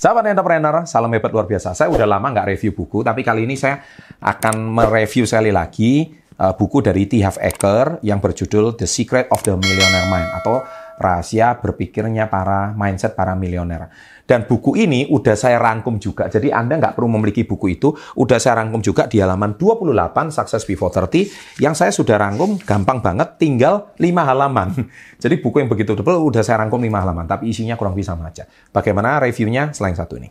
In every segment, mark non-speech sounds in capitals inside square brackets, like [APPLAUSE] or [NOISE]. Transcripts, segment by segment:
Sahabat entrepreneur, salam hebat luar biasa. Saya udah lama nggak review buku, tapi kali ini saya akan mereview sekali lagi uh, buku dari T. Half Acre yang berjudul The Secret of the Millionaire Mind atau rahasia berpikirnya para mindset para milioner. Dan buku ini udah saya rangkum juga. Jadi Anda nggak perlu memiliki buku itu. Udah saya rangkum juga di halaman 28 Success Before 30 yang saya sudah rangkum gampang banget tinggal 5 halaman. [LAUGHS] Jadi buku yang begitu tebal udah saya rangkum 5 halaman. Tapi isinya kurang bisa aja. Bagaimana reviewnya selain satu ini?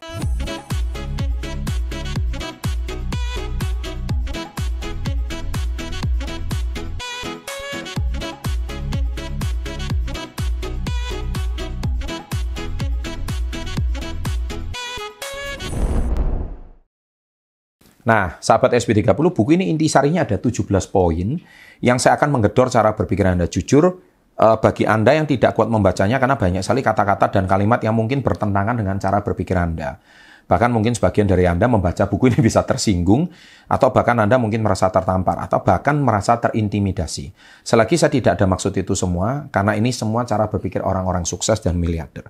Nah, sahabat SP30, buku ini intisarinya ada 17 poin yang saya akan menggedor cara berpikir Anda jujur uh, bagi Anda yang tidak kuat membacanya karena banyak sekali kata-kata dan kalimat yang mungkin bertentangan dengan cara berpikir Anda. Bahkan mungkin sebagian dari Anda membaca buku ini [LAUGHS] bisa tersinggung, atau bahkan Anda mungkin merasa tertampar, atau bahkan merasa terintimidasi. Selagi saya tidak ada maksud itu semua, karena ini semua cara berpikir orang-orang sukses dan miliarder.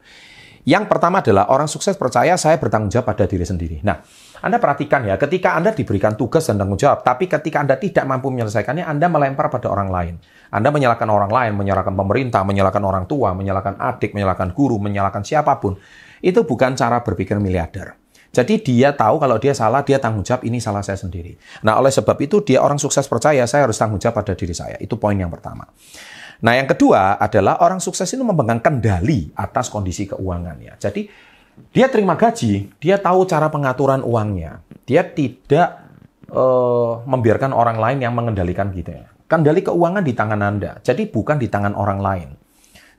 Yang pertama adalah orang sukses percaya saya bertanggung jawab pada diri sendiri. Nah, anda perhatikan ya, ketika Anda diberikan tugas dan tanggung jawab, tapi ketika Anda tidak mampu menyelesaikannya, Anda melempar pada orang lain. Anda menyalahkan orang lain, menyalahkan pemerintah, menyalahkan orang tua, menyalahkan adik, menyalahkan guru, menyalahkan siapa pun. Itu bukan cara berpikir miliarder. Jadi dia tahu kalau dia salah, dia tanggung jawab, ini salah saya sendiri. Nah, oleh sebab itu dia orang sukses percaya, saya harus tanggung jawab pada diri saya. Itu poin yang pertama. Nah, yang kedua adalah orang sukses itu memegang kendali atas kondisi keuangannya. Jadi dia terima gaji, dia tahu cara pengaturan uangnya. Dia tidak uh, membiarkan orang lain yang mengendalikan ya. Kendali keuangan di tangan Anda, jadi bukan di tangan orang lain.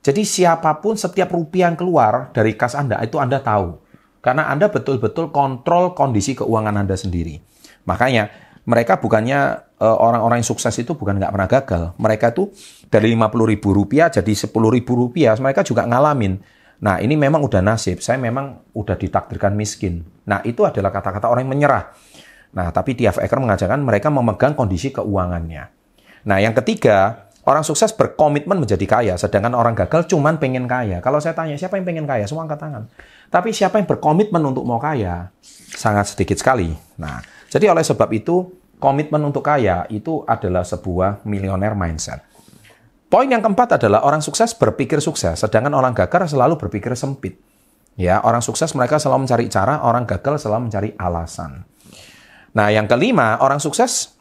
Jadi siapa pun setiap rupiah yang keluar dari kas Anda itu Anda tahu. Karena Anda betul-betul kontrol kondisi keuangan Anda sendiri. Makanya mereka bukannya uh, orang-orang yang sukses itu bukan nggak pernah gagal. Mereka tuh dari 50 ribu rupiah jadi 10 ribu rupiah, mereka juga ngalamin Nah, ini memang udah nasib. Saya memang udah ditakdirkan miskin. Nah, itu adalah kata-kata orang yang menyerah. Nah, tapi Tiaf Eker mengajarkan mereka memegang kondisi keuangannya. Nah, yang ketiga, orang sukses berkomitmen menjadi kaya, sedangkan orang gagal cuman pengen kaya. Kalau saya tanya, siapa yang pengen kaya? Semua angkat tangan. Tapi siapa yang berkomitmen untuk mau kaya? Sangat sedikit sekali. Nah, jadi oleh sebab itu, komitmen untuk kaya itu adalah sebuah millionaire mindset. Poin yang keempat adalah orang sukses berpikir sukses, sedangkan orang gagal selalu berpikir sempit. Ya, orang sukses mereka selalu mencari cara, orang gagal selalu mencari alasan. Nah, yang kelima, orang sukses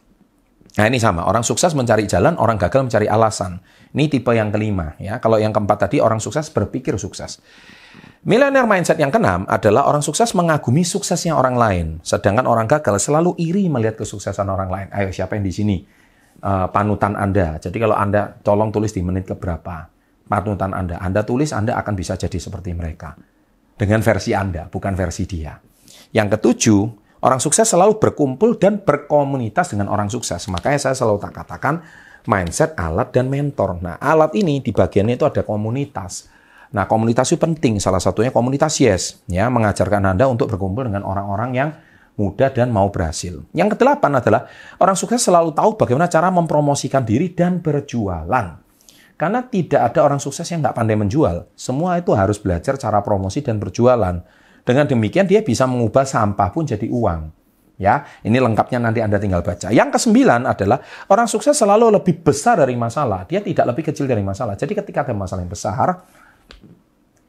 Nah, ini sama. Orang sukses mencari jalan, orang gagal mencari alasan. Ini tipe yang kelima, ya. Kalau yang keempat tadi orang sukses berpikir sukses. Millionaire mindset yang keenam adalah orang sukses mengagumi suksesnya orang lain, sedangkan orang gagal selalu iri melihat kesuksesan orang lain. Ayo, siapa yang di sini? Uh, panutan Anda. Jadi kalau Anda tolong tulis di menit keberapa panutan Anda. Anda tulis Anda akan bisa jadi seperti mereka. Dengan versi Anda, bukan versi dia. Yang ketujuh, orang sukses selalu berkumpul dan berkomunitas dengan orang sukses. Makanya saya selalu tak katakan mindset, alat, dan mentor. Nah, alat ini di bagiannya itu ada komunitas. Nah, komunitas itu penting. Salah satunya komunitas Yes, ya, mengajarkan Anda untuk berkumpul dengan orang-orang yang mudah dan mau berhasil. Yang kedelapan adalah orang sukses selalu tahu bagaimana cara mempromosikan diri dan berjualan. Karena tidak ada orang sukses yang nggak pandai menjual. Semua itu harus belajar cara promosi dan berjualan. Dengan demikian dia bisa mengubah sampah pun jadi uang. Ya, ini lengkapnya nanti Anda tinggal baca. Yang kesembilan adalah orang sukses selalu lebih besar dari masalah. Dia tidak lebih kecil dari masalah. Jadi ketika ada masalah yang besar,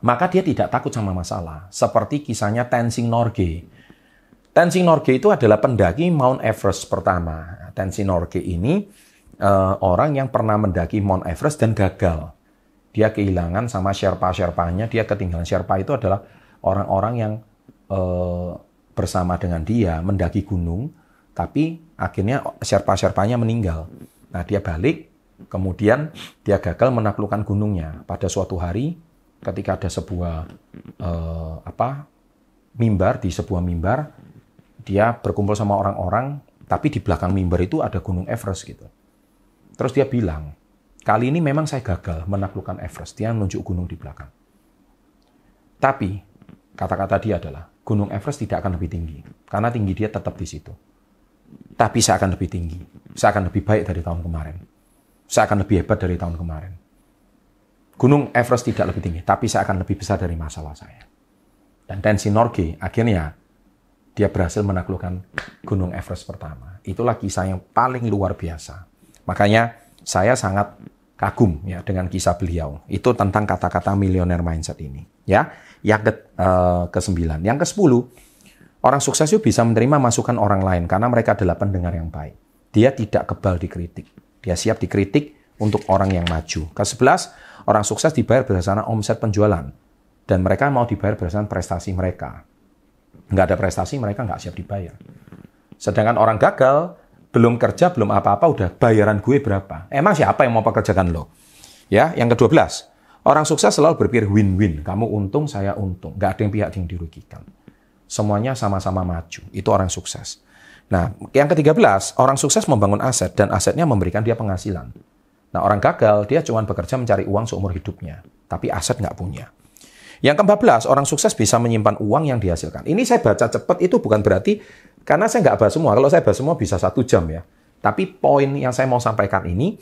maka dia tidak takut sama masalah. Seperti kisahnya Tenzing Norgay Tenzing Norgay itu adalah pendaki Mount Everest pertama. Tenzing Norgay ini uh, orang yang pernah mendaki Mount Everest dan gagal. Dia kehilangan sama Sherpa-Sherpanya, dia ketinggalan. Sherpa itu adalah orang-orang yang uh, bersama dengan dia mendaki gunung, tapi akhirnya Sherpa-Sherpanya meninggal. Nah, dia balik, kemudian dia gagal menaklukkan gunungnya. Pada suatu hari, ketika ada sebuah uh, apa mimbar di sebuah mimbar, dia berkumpul sama orang-orang, tapi di belakang mimbar itu ada gunung Everest gitu. Terus dia bilang, kali ini memang saya gagal menaklukkan Everest. Dia menunjuk gunung di belakang. Tapi, kata-kata dia adalah, gunung Everest tidak akan lebih tinggi. Karena tinggi dia tetap di situ. Tapi saya akan lebih tinggi. Saya akan lebih baik dari tahun kemarin. Saya akan lebih hebat dari tahun kemarin. Gunung Everest tidak lebih tinggi, tapi saya akan lebih besar dari masalah saya. Dan Tenzin Norgay akhirnya dia berhasil menaklukkan Gunung Everest pertama. Itulah kisah yang paling luar biasa. Makanya saya sangat kagum ya dengan kisah beliau. Itu tentang kata-kata millionaire mindset ini. Ya, yang ke uh, kesembilan, yang ke sepuluh, orang sukses itu bisa menerima masukan orang lain karena mereka adalah pendengar yang baik. Dia tidak kebal dikritik. Dia siap dikritik untuk orang yang maju. Ke sebelas, orang sukses dibayar berdasarkan omset penjualan dan mereka mau dibayar berdasarkan prestasi mereka. Nggak ada prestasi, mereka nggak siap dibayar. Sedangkan orang gagal, belum kerja, belum apa-apa, udah bayaran gue berapa? Emang siapa yang mau pekerjakan lo? Ya, yang ke-12, orang sukses selalu berpikir win-win. Kamu untung, saya untung. Nggak ada yang pihak yang dirugikan. Semuanya sama-sama maju. Itu orang sukses. Nah, yang ke-13, orang sukses membangun aset dan asetnya memberikan dia penghasilan. Nah, orang gagal, dia cuma bekerja mencari uang seumur hidupnya. Tapi aset nggak punya. Yang ke-14, orang sukses bisa menyimpan uang yang dihasilkan. Ini saya baca cepat itu bukan berarti, karena saya nggak bahas semua. Kalau saya bahas semua bisa satu jam ya. Tapi poin yang saya mau sampaikan ini,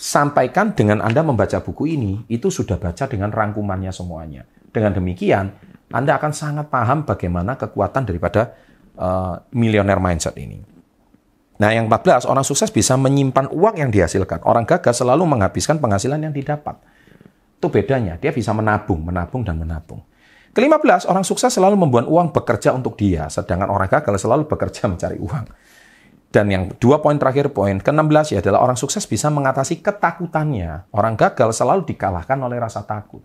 sampaikan dengan Anda membaca buku ini, itu sudah baca dengan rangkumannya semuanya. Dengan demikian, Anda akan sangat paham bagaimana kekuatan daripada uh, millionaire mindset ini. Nah, yang 14, orang sukses bisa menyimpan uang yang dihasilkan. Orang gagal selalu menghabiskan penghasilan yang didapat. Itu bedanya, dia bisa menabung, menabung, dan menabung. Kelima belas, orang sukses selalu membuat uang bekerja untuk dia, sedangkan orang gagal selalu bekerja mencari uang. Dan yang dua poin terakhir, poin ke-16 ya adalah orang sukses bisa mengatasi ketakutannya. Orang gagal selalu dikalahkan oleh rasa takut.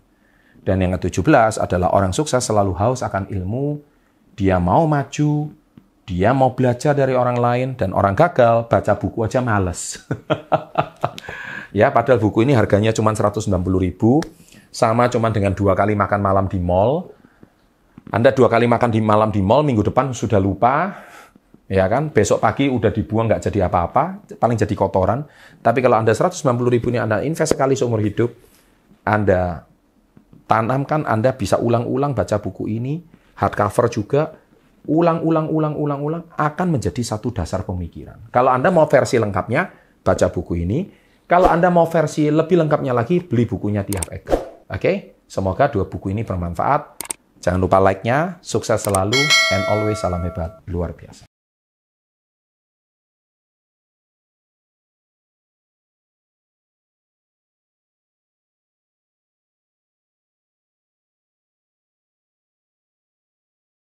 Dan yang ke-17 adalah orang sukses selalu haus akan ilmu, dia mau maju, dia mau belajar dari orang lain, dan orang gagal baca buku aja males. [LAUGHS] Ya, padahal buku ini harganya cuma 190 ribu, sama cuma dengan dua kali makan malam di mall. Anda dua kali makan di malam di mall, minggu depan sudah lupa, ya kan? Besok pagi udah dibuang nggak jadi apa-apa, paling jadi kotoran. Tapi kalau Anda 190 ribu ini Anda invest sekali seumur hidup, Anda tanamkan, Anda bisa ulang-ulang baca buku ini, hardcover juga, ulang-ulang, ulang-ulang, ulang, akan menjadi satu dasar pemikiran. Kalau Anda mau versi lengkapnya, baca buku ini, kalau Anda mau versi lebih lengkapnya lagi, beli bukunya Tiap Eka. Oke? Semoga dua buku ini bermanfaat. Jangan lupa like-nya. Sukses selalu and always salam hebat. Luar biasa.